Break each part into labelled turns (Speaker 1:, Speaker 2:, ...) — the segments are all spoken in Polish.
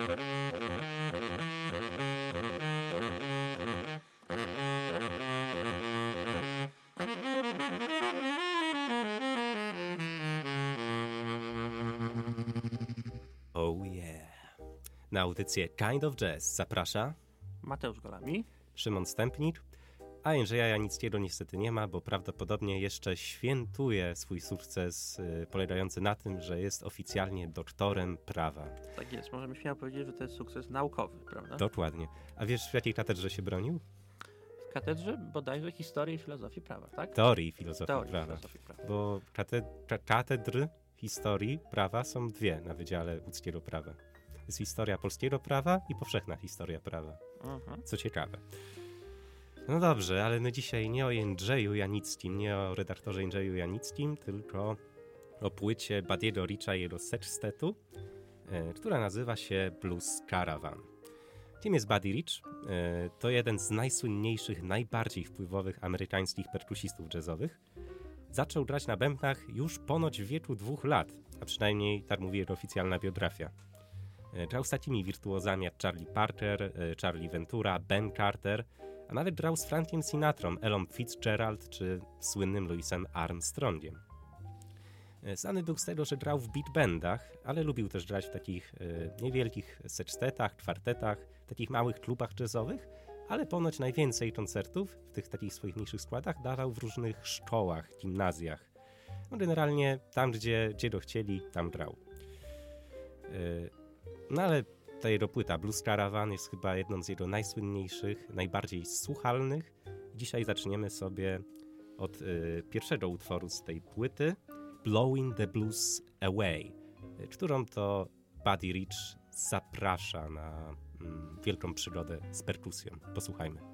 Speaker 1: Oh yeah. Na audycję Kind of Jazz zaprasza
Speaker 2: Mateusz Golami.
Speaker 1: Szymon Stępnik, a Jędrzeja Janickiego niestety nie ma, bo prawdopodobnie jeszcze świętuje swój sukces y, polegający na tym, że jest oficjalnie doktorem prawa.
Speaker 2: Tak jest, możemy śmiało powiedzieć, że to jest sukces naukowy, prawda?
Speaker 1: Dokładnie. A wiesz w jakiej katedrze się bronił?
Speaker 2: W katedrze bodajże historii i filozofii prawa, tak?
Speaker 1: Teorii filozofii
Speaker 2: Teorii
Speaker 1: prawa.
Speaker 2: filozofii prawa.
Speaker 1: Bo kate- ka- katedry historii prawa są dwie na Wydziale Łódzkiego Prawa. Jest historia polskiego prawa i powszechna historia prawa.
Speaker 2: Mhm.
Speaker 1: Co ciekawe. No dobrze, ale my dzisiaj nie o Jędrzeju Janickim, nie o redaktorze Jędrzeju Janickim, tylko o płycie Badiego Richa i jego Sextetu, e, która nazywa się Blues Caravan. Kim jest Buddy Rich? E, to jeden z najsłynniejszych, najbardziej wpływowych amerykańskich perkusistów jazzowych. Zaczął grać na bębnach już ponoć w wieku dwóch lat, a przynajmniej tak mówi jego oficjalna biografia. E, Grał z takimi wirtuozami jak Charlie Parker, Charlie Ventura, Ben Carter, a nawet grał z Frankiem Sinatrą, Elon Fitzgerald czy słynnym Louisem Armstrongiem. E, Znany był z tego, że grał w beat bandach, ale lubił też grać w takich e, niewielkich sextetach, kwartetach, takich małych klubach jazzowych, ale ponoć najwięcej koncertów w tych takich swoich mniejszych składach dawał w różnych szkołach, gimnazjach. No generalnie tam, gdzie, gdzie go chcieli, tam grał. E, no ale ta jego płyta Blues Caravan jest chyba jedną z jego najsłynniejszych, najbardziej słuchalnych. Dzisiaj zaczniemy sobie od y, pierwszego utworu z tej płyty, Blowing the Blues Away, y, którą to Buddy Rich zaprasza na mm, wielką przygodę z perkusją. Posłuchajmy.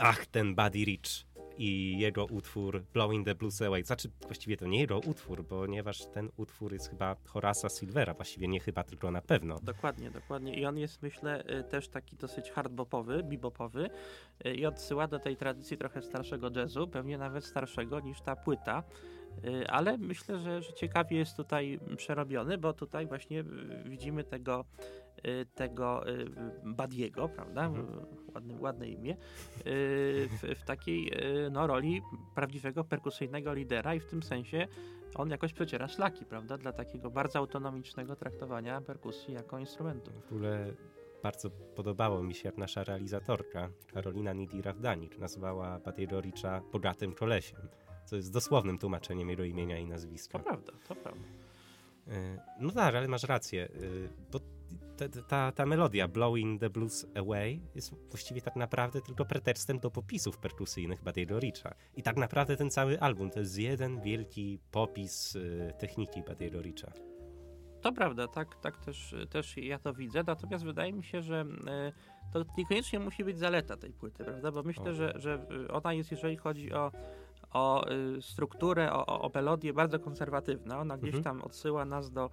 Speaker 1: Ach, ten Buddy Rich i jego utwór Blowing the Blues Away. Znaczy, właściwie to nie jego utwór, ponieważ ten utwór jest chyba Horasa Silvera, właściwie nie chyba, tylko na pewno.
Speaker 2: Dokładnie, dokładnie. I on jest, myślę, y, też taki dosyć hardbopowy, bebopowy y, i odsyła do tej tradycji trochę starszego jazzu, pewnie nawet starszego niż ta płyta. Y, ale myślę, że, że ciekawie jest tutaj przerobiony, bo tutaj właśnie widzimy tego tego Badiego, prawda? Mhm. Ładne, ładne imię. W, w, takiej no, roli prawdziwego perkusyjnego lidera i w tym sensie on jakoś przeciera szlaki, prawda? Dla takiego bardzo autonomicznego traktowania perkusji jako instrumentu.
Speaker 1: W ogóle bardzo podobało mi się, jak nasza realizatorka Karolina Nidira-Wdanik nazwała Badiego Ricza bogatym kolesiem, co jest dosłownym tłumaczeniem jego imienia i nazwiska.
Speaker 2: To prawda, to prawda.
Speaker 1: No tak, ale masz rację, bo ta, ta, ta, melodia Blowing the Blues Away jest właściwie tak naprawdę tylko pretekstem do popisów perkusyjnych Buddy'ego Richa. I tak naprawdę ten cały album to jest jeden wielki popis y, techniki Buddy'ego Richa.
Speaker 2: To prawda, tak, tak też, też ja to widzę, natomiast wydaje mi się, że y, to niekoniecznie musi być zaleta tej płyty, prawda? Bo myślę, że, że ona jest, jeżeli chodzi o o y, strukturę, o, o melodię bardzo konserwatywna. Ona gdzieś mhm. tam odsyła nas do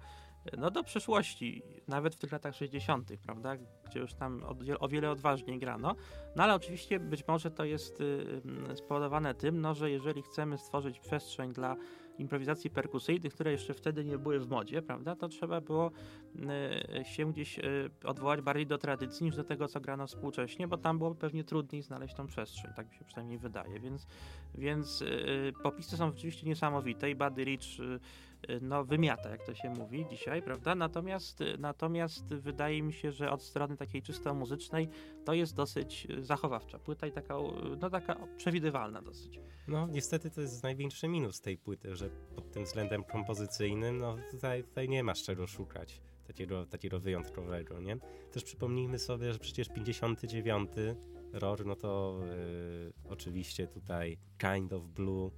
Speaker 2: no do przeszłości, nawet w tych latach 60., prawda, gdzie już tam o wiele odważniej grano. No ale oczywiście być może to jest y, spowodowane tym, no, że jeżeli chcemy stworzyć przestrzeń dla improwizacji perkusyjnych, które jeszcze wtedy nie były w modzie, prawda, to trzeba było y, się gdzieś y, odwołać bardziej do tradycji niż do tego, co grano współcześnie, bo tam było pewnie trudniej znaleźć tą przestrzeń, tak mi się przynajmniej wydaje, więc, więc popisy są oczywiście niesamowite i Buddy Rich Y, no, wymiata, jak to się mówi dzisiaj, prawda? Natomiast, y, natomiast wydaje mi się, że od strony takiej czysto muzycznej to jest dosyć y, zachowawcza płyta i taka, no, taka przewidywalna dosyć.
Speaker 1: No, niestety to jest największy minus tej płyty, że pod tym względem kompozycyjnym, no tutaj, tutaj nie masz czego szukać takiego, takiego wyjątkowego, nie? Też przypomnijmy sobie, że przecież 59 rok, no to oczywiście tutaj Kind of Blue,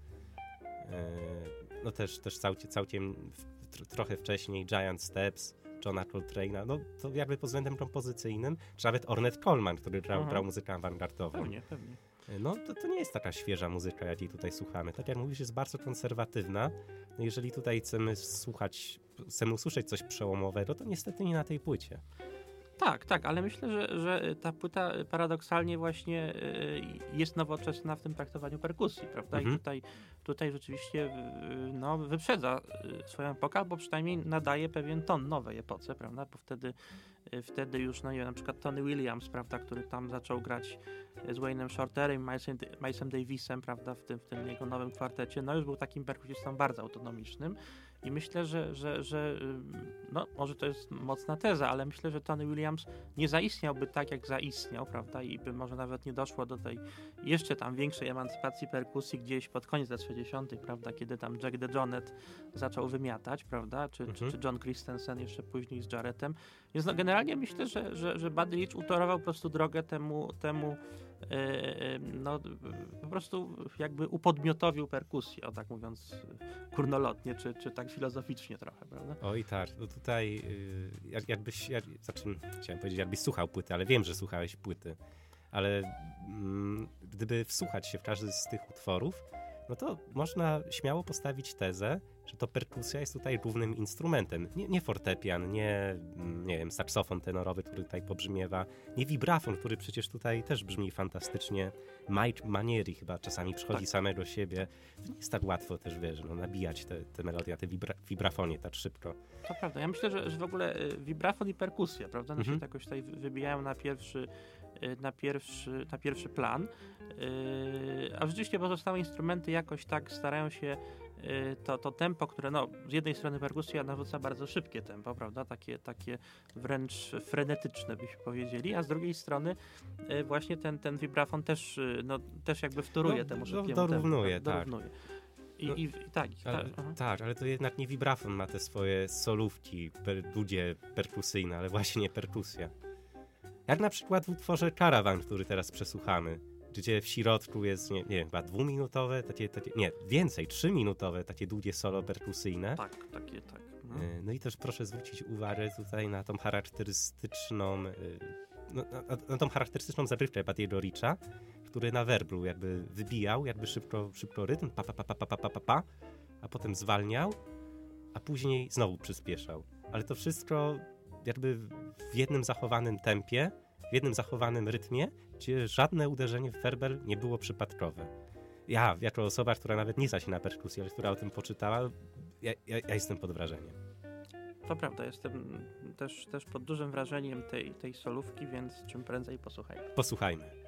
Speaker 1: no też, też całkiem, całkiem trochę wcześniej Giant Steps, Johna Coltrane'a, no to jakby pod względem kompozycyjnym, czy nawet Ornette Coleman, który grał, grał muzykę awangardową.
Speaker 2: Pewnie, pewnie.
Speaker 1: No to, to nie jest taka świeża muzyka, jakiej tutaj słuchamy. Tak jak mówisz, jest bardzo konserwatywna. No jeżeli tutaj chcemy słuchać, chcemy usłyszeć coś przełomowego, to niestety nie na tej płycie.
Speaker 2: Tak, tak, ale myślę, że, że ta płyta paradoksalnie właśnie y, jest nowoczesna w tym traktowaniu perkusji, prawda? Mhm. I tutaj, tutaj rzeczywiście no, wyprzedza y, swoją epokę, albo przynajmniej nadaje pewien ton nowej epoce, prawda? Bo wtedy, y, wtedy już, no nie wiem, na przykład Tony Williams, prawda, który tam zaczął grać z Wayne'em Shorterem, Milesem Davisem, prawda, w tym, w tym jego nowym kwartecie, no już był takim perkusistą bardzo autonomicznym. I myślę, że, że, że no, może to jest mocna teza, ale myślę, że Tony Williams nie zaistniałby tak, jak zaistniał, prawda? I by może nawet nie doszło do tej jeszcze tam większej emancypacji perkusji gdzieś pod koniec lat 60., prawda? Kiedy tam Jack DeJohnette zaczął wymiatać, prawda? Czy, mhm. czy, czy John Christensen jeszcze później z Jarrettem. Więc no, generalnie myślę, że, że, że Buddy Rich utorował po prostu drogę temu, temu E, e, no, po prostu jakby upodmiotowił perkusję, o tak mówiąc kurnolotnie, czy, czy tak filozoficznie trochę, prawda?
Speaker 1: Oj tak, no tutaj y, jak, jakbyś, jak, znaczy, chciałem powiedzieć, jakbyś słuchał płyty, ale wiem, że słuchałeś płyty, ale mm, gdyby wsłuchać się w każdy z tych utworów, no to można śmiało postawić tezę, że to perkusja jest tutaj głównym instrumentem. Nie, nie fortepian, nie, nie wiem, saksofon tenorowy, który tutaj pobrzmiewa, nie vibrafon, który przecież tutaj też brzmi fantastycznie. Mike Manieri chyba czasami przychodzi tak. samego siebie. To nie jest tak łatwo też, wiesz, no, nabijać te, te melodie, te vibra vibrafonie tak szybko.
Speaker 2: To prawda. Ja myślę, że, że w ogóle y, vibrafon i perkusja, prawda, one mhm. się jakoś tutaj wybijają na pierwszy y, na pierwszy, na pierwszy plan. Yy, a rzeczywiście pozostałe instrumenty jakoś tak starają się yy, to, to tempo, które no, z jednej strony perkusja narzuca bardzo szybkie tempo, prawda, takie, takie wręcz frenetyczne byśmy powiedzieli, a z drugiej strony właśnie ten, ten vibrafon też, no, też jakby wtóruje no, temu szybkiemu
Speaker 1: dorównuje,
Speaker 2: tempo. Tak. Dorównuje. I, no, i, i, tak,
Speaker 1: ale, tak, tak, ale to jednak nie vibrafon ma te swoje solówki, per, dudzie perkusyjne, ale właśnie perkusja. Jak na przykład w utworze Caravan, który teraz przesłuchamy gdzie w środku jest, nie, nie wiem, chyba dwuminutowe, takie, takie, nie, więcej, trzyminutowe, takie długie solo perkusyjne.
Speaker 2: Tak, takie, tak.
Speaker 1: No. no i też proszę zwrócić uwagę tutaj na tą charakterystyczną, e, no, na, na tą charakterystyczną zagrywkę Badiego Richa, który na werblu jakby wybijał, jakby szybko, szybko rytm, pa, pa, pa, pa, pa, pa, pa, pa, a potem zwalniał, a później znowu przyspieszał. Ale to wszystko jakby w jednym zachowanym tempie, w jednym zachowanym rytmie, gdzie żadne uderzenie w werbel nie było przypadkowe. Ja, jako osoba, która nawet nie zna się na perkusji, ale która o tym poczytała, ja, ja, ja jestem pod wrażeniem.
Speaker 2: To prawda, jestem też, też pod dużym wrażeniem tej, tej solówki, więc czym prędzej posłuchajmy.
Speaker 1: Posłuchajmy.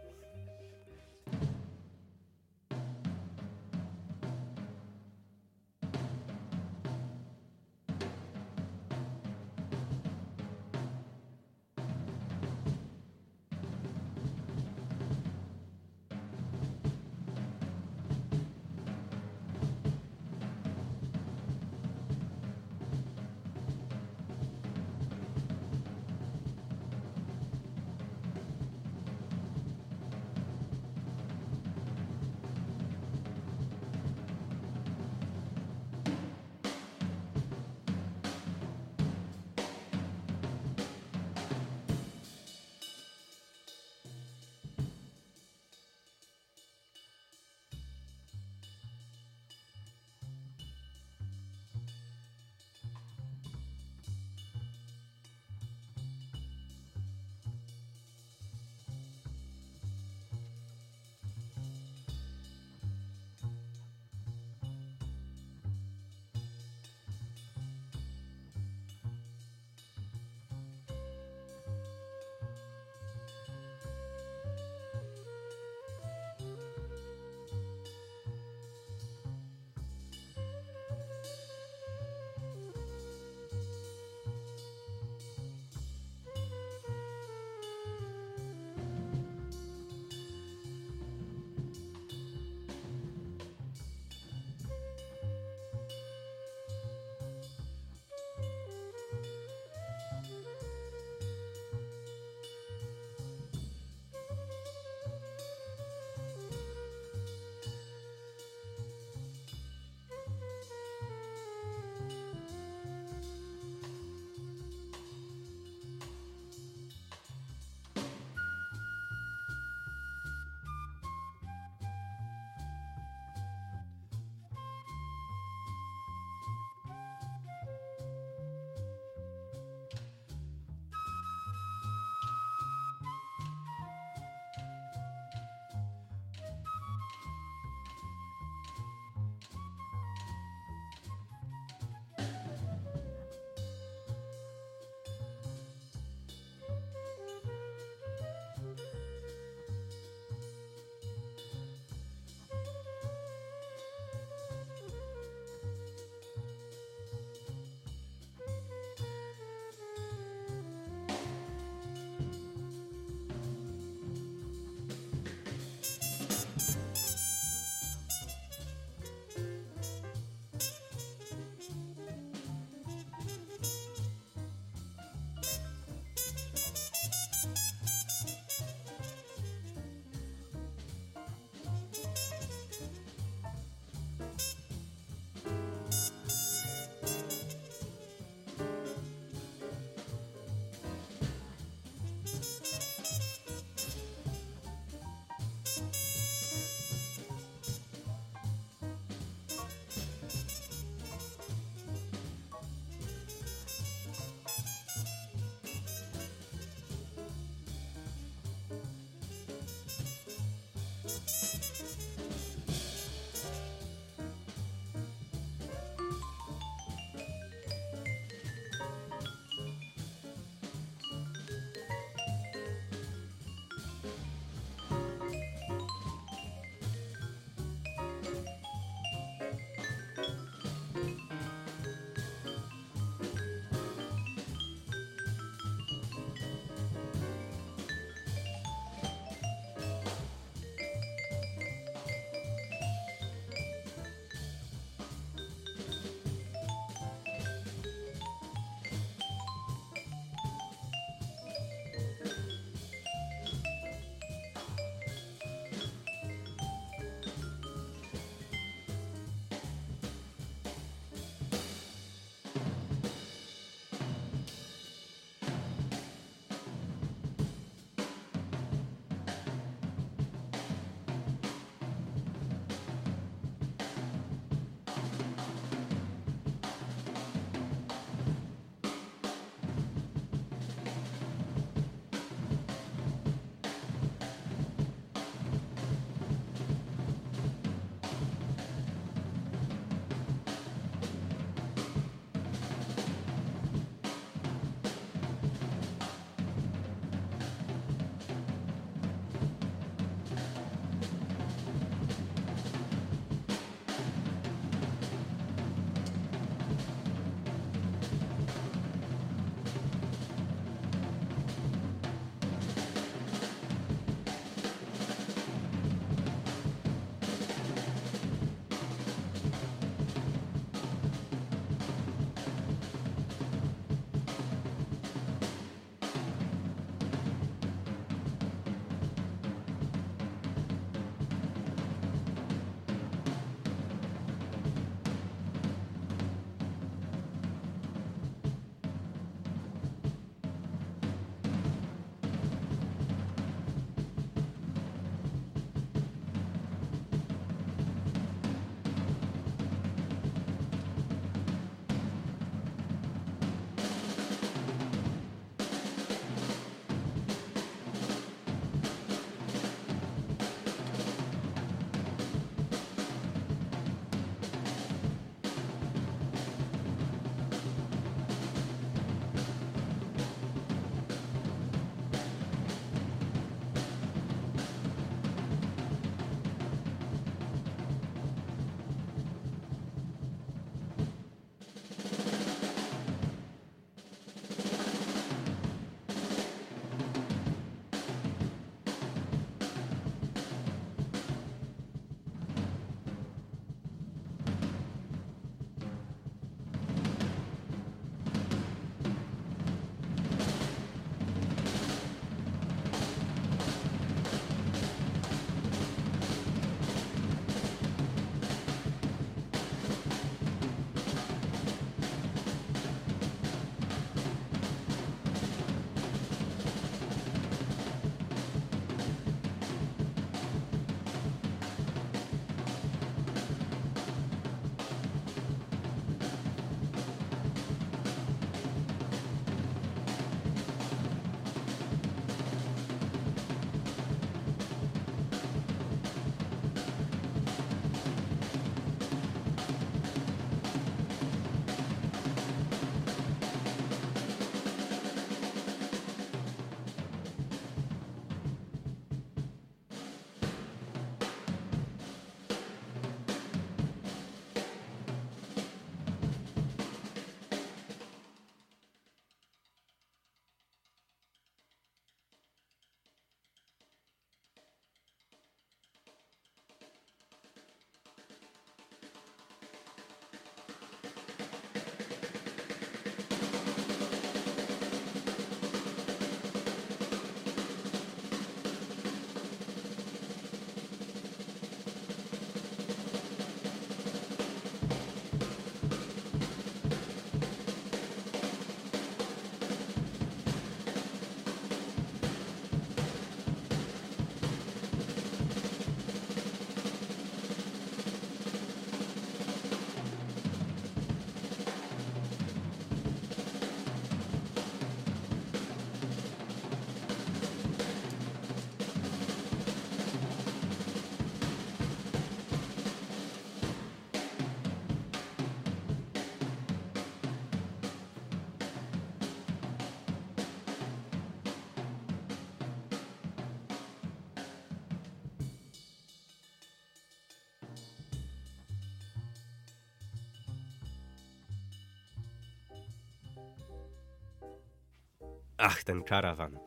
Speaker 1: Ach, ten karawan.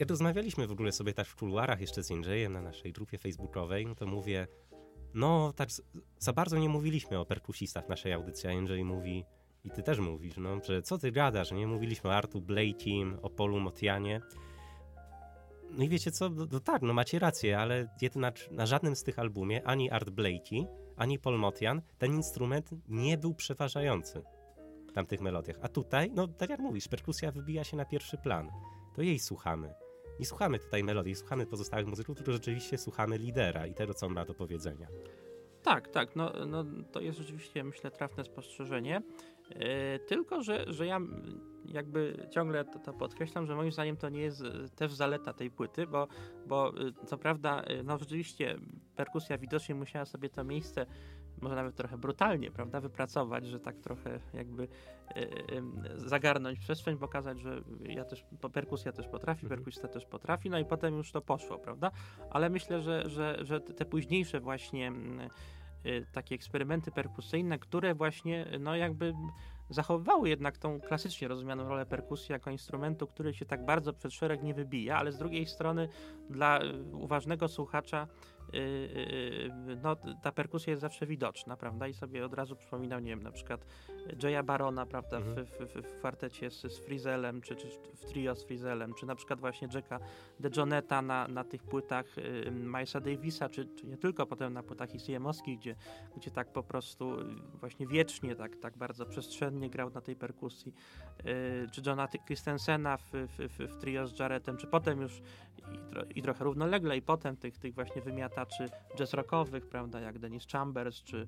Speaker 1: Yy, rozmawialiśmy w ogóle sobie tak w kuluarach jeszcze z Jędrzejem na naszej grupie facebookowej, no to mówię, no tak za bardzo nie mówiliśmy o perkusistach w naszej audycji, a Jędrzej mówi, i ty też mówisz, no, że co ty gadasz, nie mówiliśmy o Artu Blakey, o Polu Motianie. No i wiecie co, no, no tak, no macie rację, ale jednak na żadnym z tych albumie, ani Art Blakey, ani Paul Motian, ten instrument nie był przeważający tamtych melodiach. A tutaj, no tak jak mówisz, perkusja wybija się na pierwszy plan. To jej słuchamy. Nie słuchamy tutaj melodii, słuchamy pozostałych muzyków, tylko rzeczywiście słuchamy lidera i tego, co on ma do powiedzenia.
Speaker 2: Tak, tak, no, no to jest rzeczywiście, myślę, trafne spostrzeżenie. Yy, tylko, że, że ja jakby ciągle to, to, podkreślam, że moim zdaniem to nie jest e, też zaleta tej płyty, bo, bo e, co prawda, no rzeczywiście perkusja widocznie musiała sobie to miejsce może nawet trochę brutalnie, prawda, wypracować, że tak trochę jakby y, y, zagarnąć przestrzeń, pokazać, że ja też, perkusja też potrafi, mhm. perkusista też potrafi, no i potem już to poszło, prawda, ale myślę, że, że, że te późniejsze właśnie y, takie eksperymenty perkusyjne, które właśnie, no jakby zachowywały jednak tą klasycznie rozumianą rolę perkusji jako instrumentu, który się tak bardzo przed szereg nie wybija, ale z drugiej strony dla uważnego słuchacza no, ta perkusja jest zawsze widoczna, prawda? I sobie od razu przypominam, nie wiem, na przykład Jaya Barona, prawda, mhm. w, w, w, kwartecie z, z Frizelem, czy, czy w trio z Frizelem, czy na przykład właśnie Jacka DeJohneta na, na tych płytach Milesa Davisa, czy, czy nie tylko potem na płytach ICM-owskich, gdzie, gdzie tak po prostu właśnie wiecznie, tak, tak bardzo przestrzennie grał na tej perkusji, czy Johna Christensena w, w, w, trio z Jaretem, czy potem już i, tro, i trochę równolegle i potem tych, tych właśnie wymiataczy jazz rockowych, prawda, jak Dennis Chambers czy,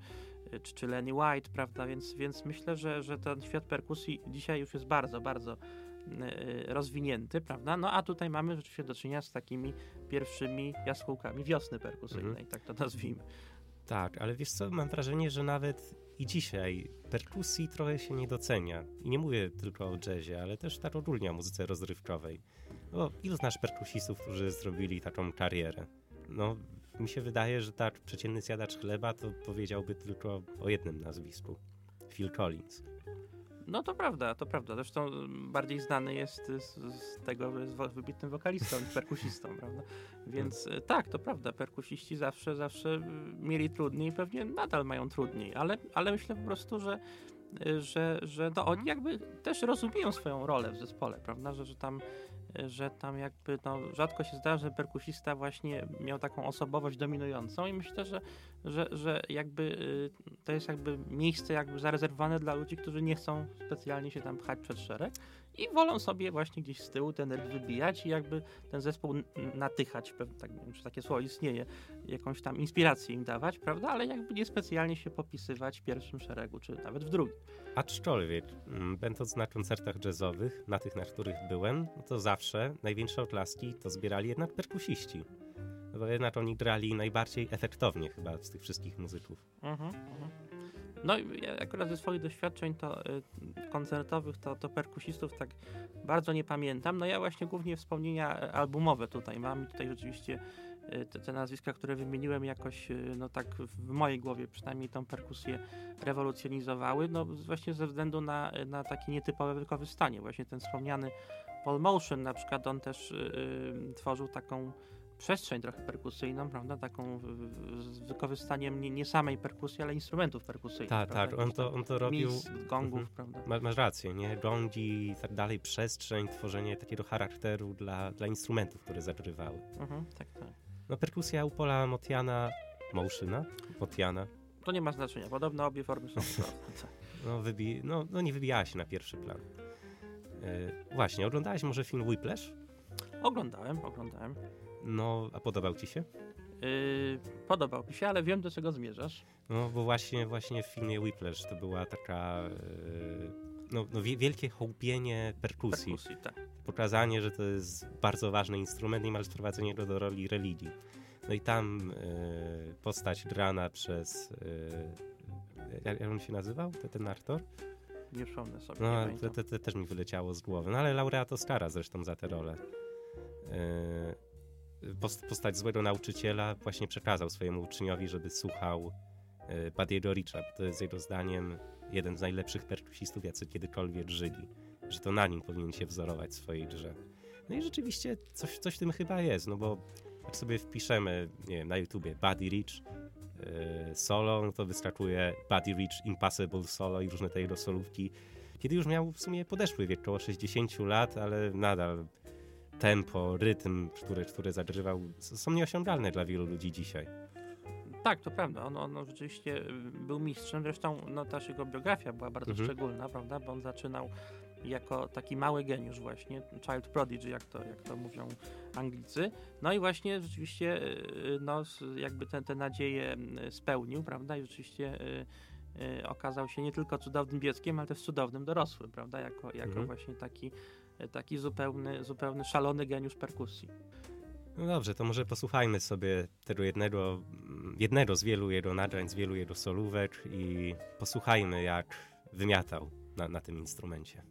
Speaker 2: czy, czy Lenny White, prawda, więc, więc myślę, że, że ten świat perkusji dzisiaj już jest bardzo, bardzo e, rozwinięty, prawda? No a tutaj mamy rzeczywiście do czynienia z takimi pierwszymi jaskółkami wiosny perkusyjnej, mhm. tak to nazwijmy.
Speaker 1: Tak, ale wiesz co, mam wrażenie, że nawet i dzisiaj perkusji trochę się nie docenia. I nie mówię tylko o jazzie, ale też tak ogólnie o muzyce rozrywkowej. No, ilu znasz perkusistów, którzy zrobili taką karierę? No, mi się wydaje, że tak przeciętny zjadacz chleba to powiedziałby tylko o jednym nazwisku. Phil Collins.
Speaker 2: No to prawda, to prawda. Zresztą bardziej znany jest z, z tego, że jest wybitnym wokalistą niż perkusistą, prawda? Więc hmm. tak, to prawda. Perkusiści zawsze, zawsze mieli trudniej i pewnie nadal mają trudniej, ale, ale myślę po prostu, że że, że no, oni jakby też rozumieją swoją rolę w zespole, prawda? Że, że tam że tam jakby no, rzadko się zdarza, że perkusista właśnie miał taką osobowość dominującą i myślę, że, że, że jakby y, to jest jakby miejsce jakby zarezerwowane dla ludzi, którzy nie chcą specjalnie się tam pchać przed szereg i wolą sobie właśnie gdzieś z tyłu ten energię wybijać i jakby ten zespół natychać, tak, wiem, czy takie słowo istnieje, jakąś tam inspirację im dawać, prawda, ale jakby niespecjalnie się popisywać w pierwszym szeregu, czy nawet w drugim.
Speaker 1: Aczkolwiek, mm, będąc na koncertach jazzowych, na tych, na których byłem, no to zawsze największe oklaski to zbierali jednak perkusiści. Bo jednak oni grali najbardziej efektownie chyba z tych wszystkich muzyków. Mhm, mhm.
Speaker 2: No ja akurat ze swoich doświadczeń to y, koncertowych, to, to perkusistów tak bardzo nie pamiętam. No ja właśnie głównie wspomnienia e, albumowe tutaj mam i tutaj rzeczywiście y, te, te, nazwiska, które wymieniłem jakoś, y, no tak w mojej głowie przynajmniej tą perkusję rewolucjonizowały, no właśnie ze względu na, na takie nietypowe wykorzystanie. Właśnie ten wspomniany Paul Motion na przykład, on też tworzył taką przestrzeń trochę perkusyjną, prawda? Taką z wykorzystaniem nie, nie samej perkusji, ale instrumentów perkusyjnych.
Speaker 1: Tak, tak, on to, on to robił.
Speaker 2: Mis, gongów, mhm. prawda?
Speaker 1: masz rację, nie? Gongi i tak dalej, przestrzeń, tworzenie takiego charakteru dla, dla instrumentów, które zagrywały.
Speaker 2: Mhm, tak, tak.
Speaker 1: No perkusja u Pola Motiana, Motiona, Motiana.
Speaker 2: To nie ma znaczenia, podobno obie formy są.
Speaker 1: no, wybi no, no nie wybijała się na pierwszy plan. Yy, właśnie, oglądałeś może film Whiplash?
Speaker 2: Oglądałem, oglądałem.
Speaker 1: No, a podobał ci się?
Speaker 2: Yy, podobał mi się, ale wiem do czego zmierzasz.
Speaker 1: No, bo właśnie, właśnie w filmie Whiplash to była taka yy, no, no, wielkie hołbienie perkusji.
Speaker 2: perkusji tak.
Speaker 1: Pokazanie, że to jest bardzo ważny instrument i masz sprowadzenie go do roli religii. No i tam yy, postać grana przez... Yy, jak, on się nazywał, ten, ten aktor?
Speaker 2: Nie przypomnę sobie.
Speaker 1: No, to, to, to, też mi wyleciało z głowy. No ale laureat Oscara zresztą za tę rolę. Yy, postać złego nauczyciela właśnie przekazał swojemu uczniowi, żeby słuchał Buddy'ego Richa. To jest jego zdaniem jeden z najlepszych perkusistów, jacy kiedykolwiek żyli. że to na nim powinien się wzorować w swojej grze. No i rzeczywiście coś, coś w tym chyba jest, no bo jak sobie wpiszemy, nie wiem, na YouTubie Buddy Rich yy, solo, no to wystartuje Buddy Rich Impossible solo i różne tej solówki. Kiedy już miał w sumie podeszły wiek, około 60 lat, ale nadal tempo, rytm, który, który zagrywał, są nieosiągalne dla wielu ludzi dzisiaj.
Speaker 2: Tak, to prawda. On, on rzeczywiście y, był mistrzem. Zresztą no, też jego biografia była bardzo mhm. szczególna, prawda? Bo on zaczynał jako taki mały geniusz właśnie, child prodigy, jak to, jak to mówią Anglicy. No i właśnie rzeczywiście y, y, no, jakby te, te nadzieje spełnił, prawda? I rzeczywiście okazał się nie tylko cudownym dzieckiem, ale też cudownym dorosłym, prawda? Jako, jako mhm. właśnie taki, taki zupełny, zupełny szalony geniusz perkusji.
Speaker 1: No dobrze, to może posłuchajmy sobie tego jednego, jednego z wielu jego nagrań, z wielu jego solówek i posłuchajmy, jak wymiatał na, na tym instrumencie.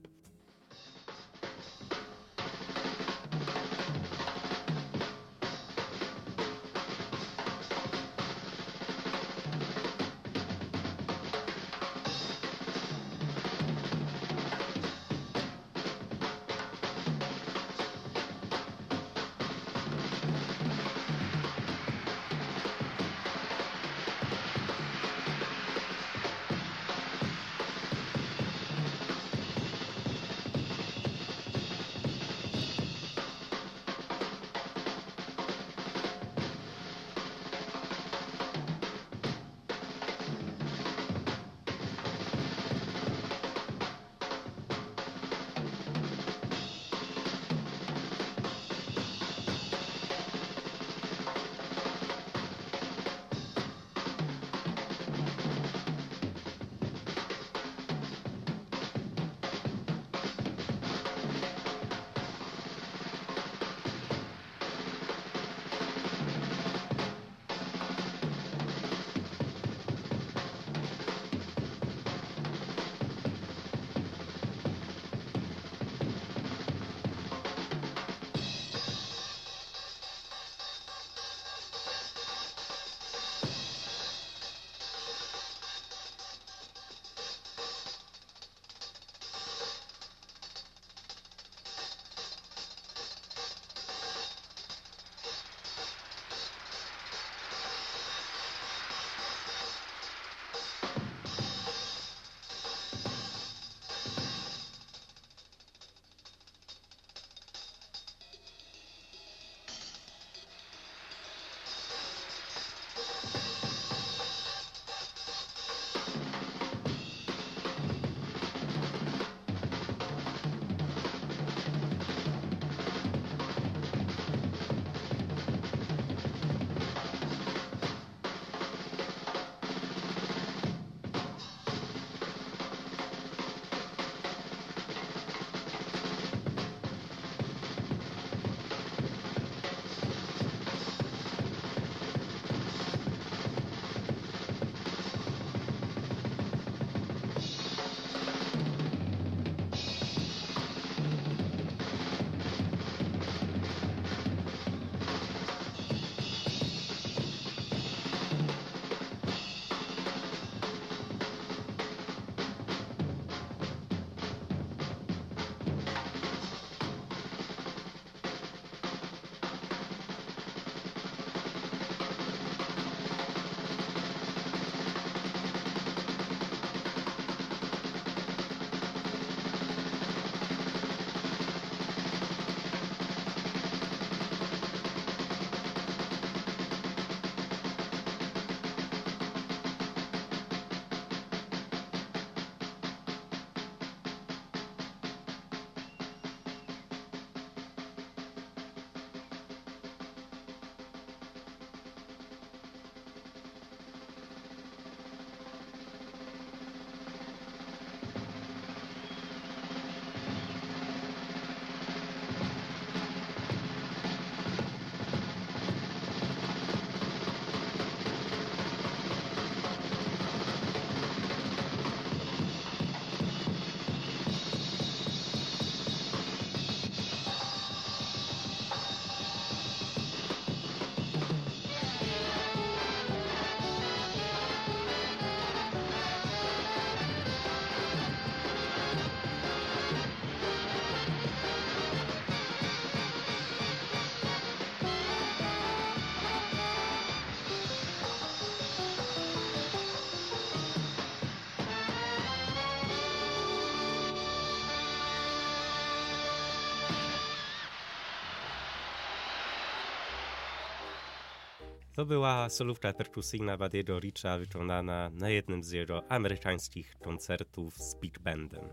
Speaker 1: To była solówka perkusyjna Badiego Richa wykonana na jednym z jego amerykańskich koncertów z big bandem.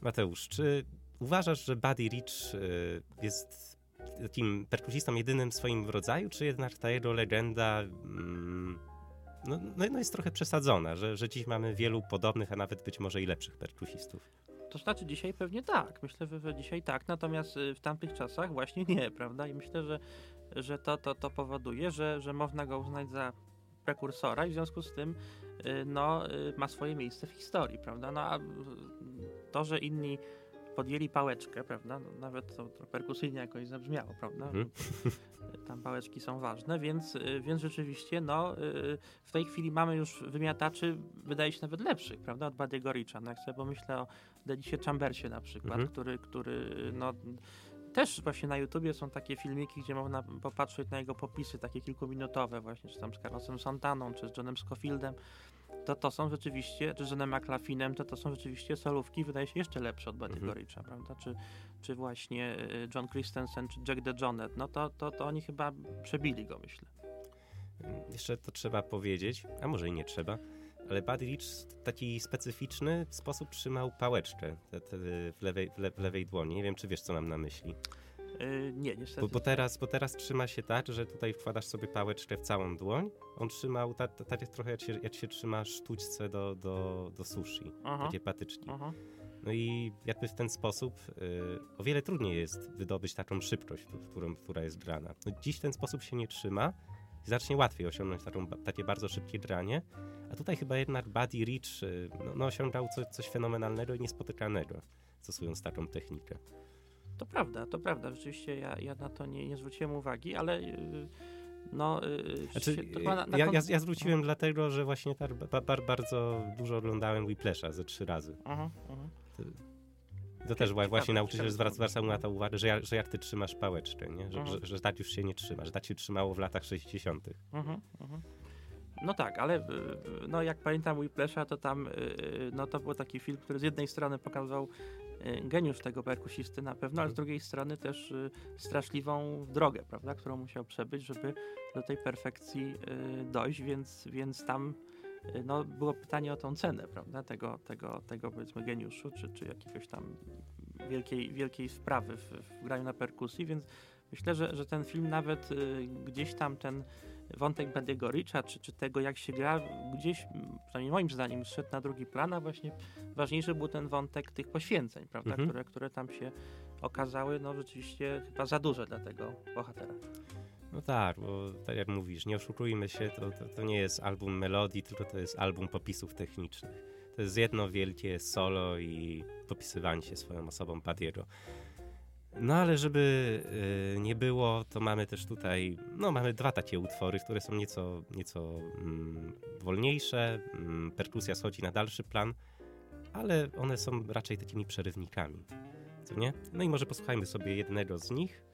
Speaker 1: Mateusz, czy uważasz, że Buddy Rich y, jest takim perkusistą jedynym w swoim rodzaju, czy jednak ta jego legenda mm, no, no, no jest trochę przesadzona, że, że dziś mamy wielu podobnych, a nawet być może i lepszych perkusistów?
Speaker 2: To znaczy dzisiaj pewnie tak. Myślę, że dzisiaj tak, natomiast y, w tamtych czasach właśnie nie, prawda? I myślę, że, że to, to, to powoduje, że, że można go uznać za prekursora i w związku z tym y, no, ma swoje miejsce w historii, prawda? No a to, że inni podjęli pałeczkę, prawda? No, nawet to, to perkusyjnie jakoś zabrzmiało, prawda? Mhm. Tam pałeczki są ważne, więc, y, więc rzeczywiście no, y, w tej chwili mamy już wymiataczy, wydaje się nawet lepszych, prawda? Od Buddy'ego Richa. No, jak sobie pomyślę o Denisie Chambersie na przykład, mhm. który, który no, też właśnie na YouTubie są takie filmiki, gdzie można popatrzeć na jego popisy, takie kilkuminutowe właśnie, czy tam z Carlosem Santaną, czy z Johnem Scofieldem, to to są rzeczywiście, czy z Johnem McLaughlinem, to to są rzeczywiście solówki, wydaje się, jeszcze lepsze od Buddy'ego mhm. Richa, prawda? Czy, czy właśnie y, John Christensen, czy Jack DeJohnette, no to, to, to oni chyba przebili go, myślę.
Speaker 1: Jeszcze to trzeba powiedzieć, a może i nie trzeba, ale Buddy Rich w taki specyficzny sposób trzymał pałeczkę w, lewej, w, le, w lewej dłoni. Nie wiem, czy wiesz, co mam na myśli.
Speaker 2: Yy, nie, niestety.
Speaker 1: Bo, bo, teraz, bo teraz trzyma się tak, że tutaj wkładasz sobie pałeczkę w całą dłoń. On trzymał tak ta, ta, trochę jak się, jak się trzyma sztućce do, do, do sushi, Aha. takie patyczki. Aha. No i jakby w ten sposób y, o wiele trudniej jest wydobyć taką szybkość, którą, która jest grana. No dziś w ten sposób się nie trzyma znacznie łatwiej osiągnąć taką, takie bardzo szybkie granie, a tutaj chyba jednak Buddy Rich y, no, no osiągał coś, coś fenomenalnego i niespotykanego, stosując taką technikę.
Speaker 2: To prawda, to prawda. Rzeczywiście ja, ja na to nie, nie zwróciłem uwagi, ale yy, no... Yy,
Speaker 1: znaczy, się, na, na ja, ja, ja, zwróciłem no. dlatego, że właśnie tak ba, bardzo dużo oglądałem Whiplasha ze trzy razy. Aha, aha. To, to też właśnie nauczyciel zwracał na to uwagę, że, ja, że jak ty trzymasz pałeczkę, nie? Że, że, że, tak już się nie trzyma, że tak się trzymało w latach 60. Mhm, mhm.
Speaker 2: No tak, ale no jak pamiętam Whiplasha, to tam no to był taki film, który z jednej strony pokazał Y, geniusz tego perkusisty na pewno, ale z drugiej strony też y, straszliwą drogę, prawda, którą musiał przebyć, żeby do tej perfekcji y, dojść, więc, więc tam no, było pytanie o tą cenę, prawda, tego, tego, tego powiedzmy geniuszu, czy, czy jakiegoś tam wielkiej, wielkiej wprawy w, w graniu na perkusji, więc myślę, że, że ten film nawet gdzieś tam ten wątek Buddy'ego Richa, czy, czy tego jak się gra, gdzieś, przynajmniej moim zdaniem, szedł na drugi plan, a właśnie ważniejszy był ten wątek tych poświęceń, prawda, mhm. które, które tam się okazały, no rzeczywiście chyba za duże dla tego bohatera.
Speaker 1: No tak, bo tak jak mówisz, nie oszukujmy się, to, to, to nie jest album melodii, tylko to jest album popisów technicznych. To jest jedno wielkie solo i popisywanie się swoją osobą Padiego. No ale żeby y, nie było, to mamy też tutaj, no mamy dwa takie utwory, które są nieco, nieco mm, wolniejsze, mm, perkusja schodzi na dalszy plan, ale one są raczej takimi przerywnikami, co nie? No i może posłuchajmy sobie jednego z nich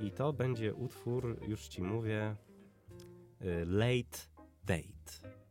Speaker 1: i to będzie utwór, już ci mówię, y, Late Date.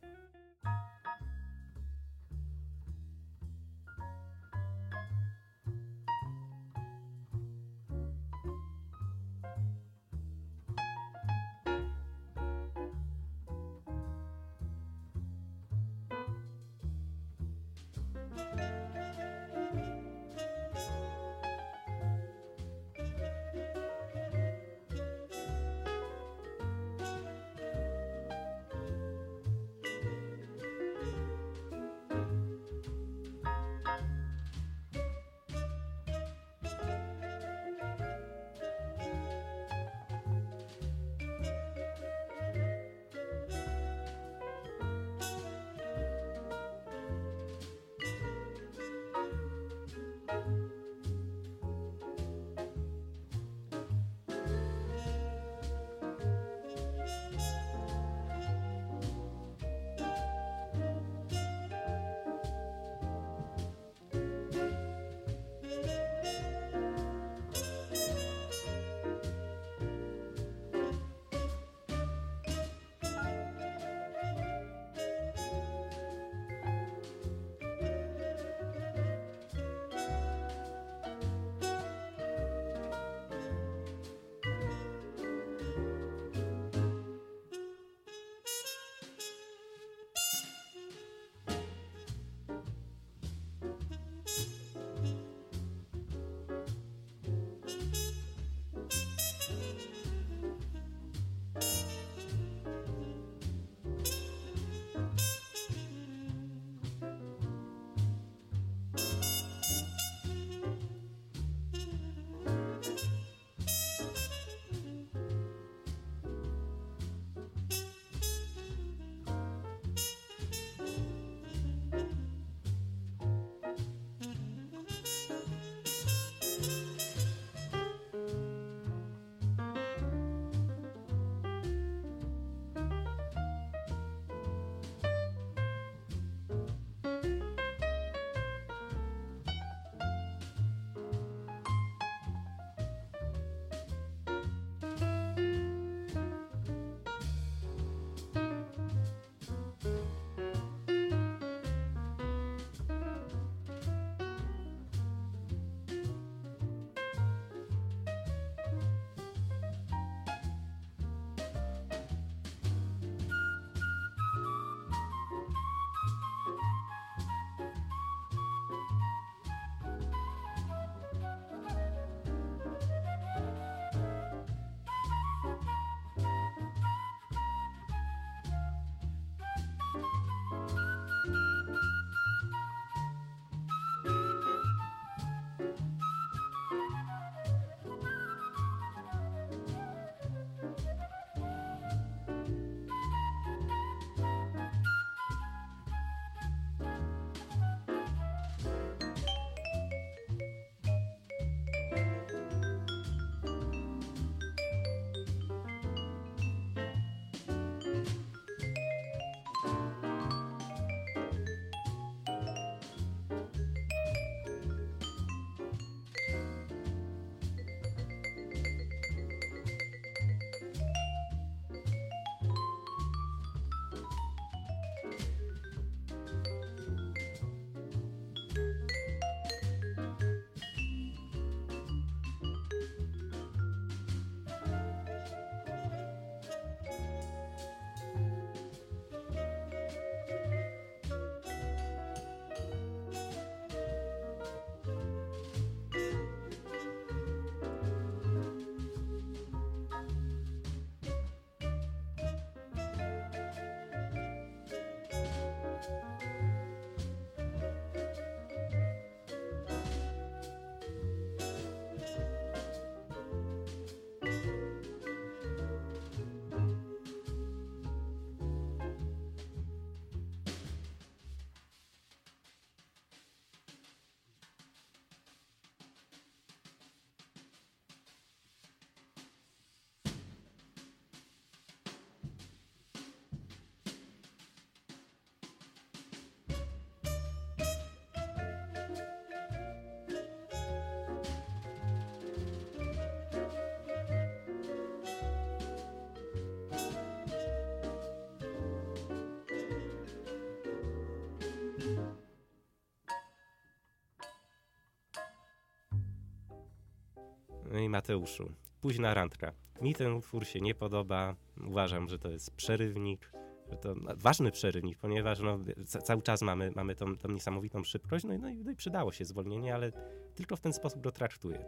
Speaker 1: No i Mateuszu, późna randka. Mi ten utwór się nie podoba. Uważam, że to jest przerywnik, że to ważny przerywnik, ponieważ no, cały czas mamy, mamy tą, tą niesamowitą szybkość, no i, no, i, no i przydało się zwolnienie, ale tylko w ten sposób go traktuję.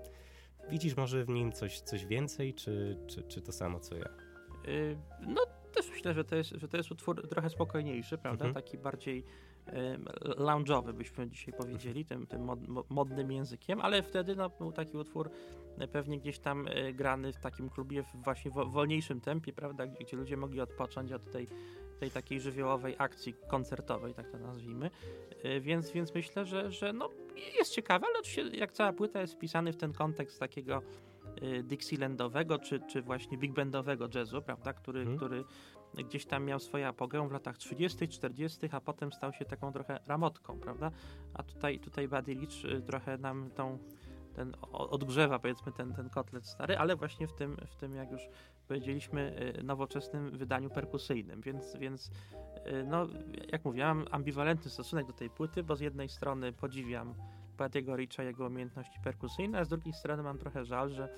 Speaker 1: Widzisz może w nim coś, coś więcej, czy, czy, czy to samo co ja?
Speaker 2: Yy, no też myślę, że to jest, że to jest utwór trochę spokojniejszy, prawda? Mhm. Taki bardziej lounge'owy, byśmy dzisiaj powiedzieli, tym, tym mod, modnym językiem, ale wtedy no, był taki utwór e, pewnie gdzieś tam e, grany w takim klubie w właśnie wolniejszym tempie, prawda, gdzie ludzie mogli odpocząć od tej, tej takiej żywiołowej akcji koncertowej, tak to nazwijmy. E, więc, więc myślę, że, że no, jest ciekawe, ale oczywiście jak cała płyta jest wpisany w ten kontekst takiego Dixielandowego, czy, czy właśnie big bandowego jazzu, prawda, który, hmm. który gdzieś tam miał swoje apogeum w latach 30., 40., a potem stał się taką trochę ramotką, prawda? A tutaj, tutaj Buddy Leach y, trochę nam tą, ten odgrzewa powiedzmy ten, ten kotlet stary, ale właśnie w tym, w tym jak już powiedzieliśmy, y, nowoczesnym wydaniu perkusyjnym, więc, więc y, no, jak mówiłam, ambiwalentny stosunek do tej płyty, bo z jednej strony podziwiam Buddy'ego Richa, jego umiejętności perkusyjne, a z drugiej strony mam trochę żal, że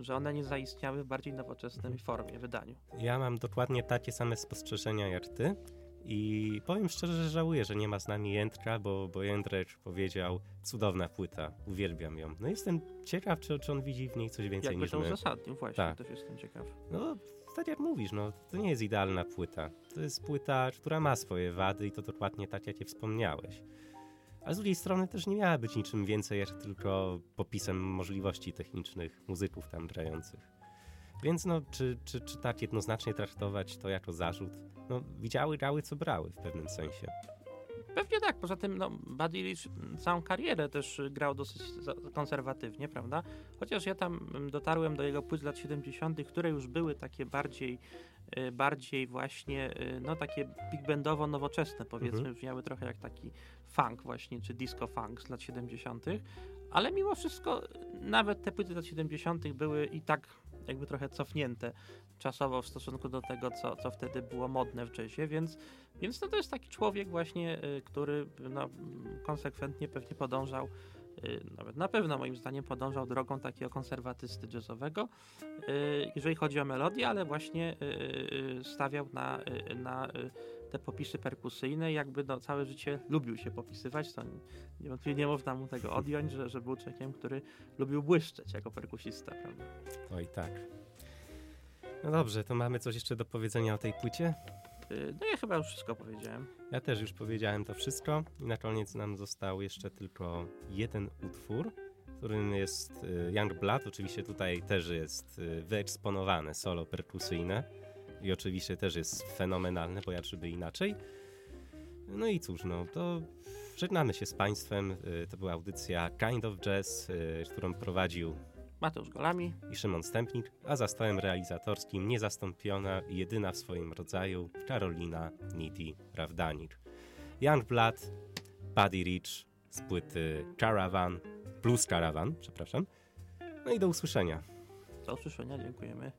Speaker 2: że one nie zaistniały w bardziej nowoczesnej formie, wydaniu.
Speaker 1: Ja mam dokładnie takie same spostrzeżenia jak ty i powiem szczerze, że żałuję, że nie ma z nami Jędrka, bo, bo Jędrek powiedział, cudowna płyta, uwielbiam ją. No jestem ciekaw, czy, czy on widzi w niej coś więcej
Speaker 2: Jakby
Speaker 1: niż
Speaker 2: to
Speaker 1: my.
Speaker 2: uzasadnił, właśnie, tak. też jestem ciekaw.
Speaker 1: No, tak jak mówisz, no, to nie jest idealna płyta. To jest płyta, która ma swoje wady i to dokładnie tak, jak je wspomniałeś ale z drugiej strony też nie miała być niczym więcej, jak tylko popisem możliwości technicznych muzyków tam grających. Więc no, czy, czy, czy tak jednoznacznie traktować to jako zarzut? No, widziały, grały, co brały w pewnym sensie.
Speaker 2: Pewnie tak, poza tym no, Buddy Rich całą karierę też grał dosyć konserwatywnie, prawda? Chociaż ja tam dotarłem do jego płyt z lat 70., które już były takie bardziej Y, bardziej właśnie, y, no takie big bandowo nowoczesne powiedzmy, mhm. brzmiały trochę jak taki funk właśnie, czy disco funk z lat 70., ale mimo wszystko nawet te płyty lat 70. były i tak jakby trochę cofnięte czasowo w stosunku do tego, co, co wtedy było modne w jazzie, więc, więc no to jest taki człowiek właśnie, y, który no, konsekwentnie pewnie podążał Y, nawet na pewno moim zdaniem podążał drogą takiego konserwatysty jazzowego, y, jeżeli chodzi o melodię, ale właśnie stawiał na, na te popisy perkusyjne jakby no, całe życie lubił się popisywać, to niewątpliwie nie można mu tego odjąć, że, że był człowiekiem, który lubił błyszczeć jako perkusista, prawda?
Speaker 1: Oj tak. No dobrze, to mamy coś jeszcze do powiedzenia o tej płycie?
Speaker 2: Y, no ja chyba już wszystko powiedziałem.
Speaker 1: Ja też już powiedziałem to wszystko i na koniec nam został jeszcze tylko jeden utwór, którym jest y, Young Blood. Oczywiście tutaj też jest y, wyeksponowane solo perkusyjne i oczywiście też jest fenomenalne, bo jakby inaczej. No i cóż, no to żegnamy się z Państwem. To była audycja Kind of Jazz, którą prowadził
Speaker 2: Mateusz Golami
Speaker 1: i Szymon Stępnik, a za stołem realizatorskim niezastąpiona i jedyna w swoim rodzaju Karolina Niti Rawdanik. Young Blood, Buddy Rich z płyty Caravan, plus Caravan, przepraszam. No i do usłyszenia.
Speaker 2: Do usłyszenia, dziękujemy.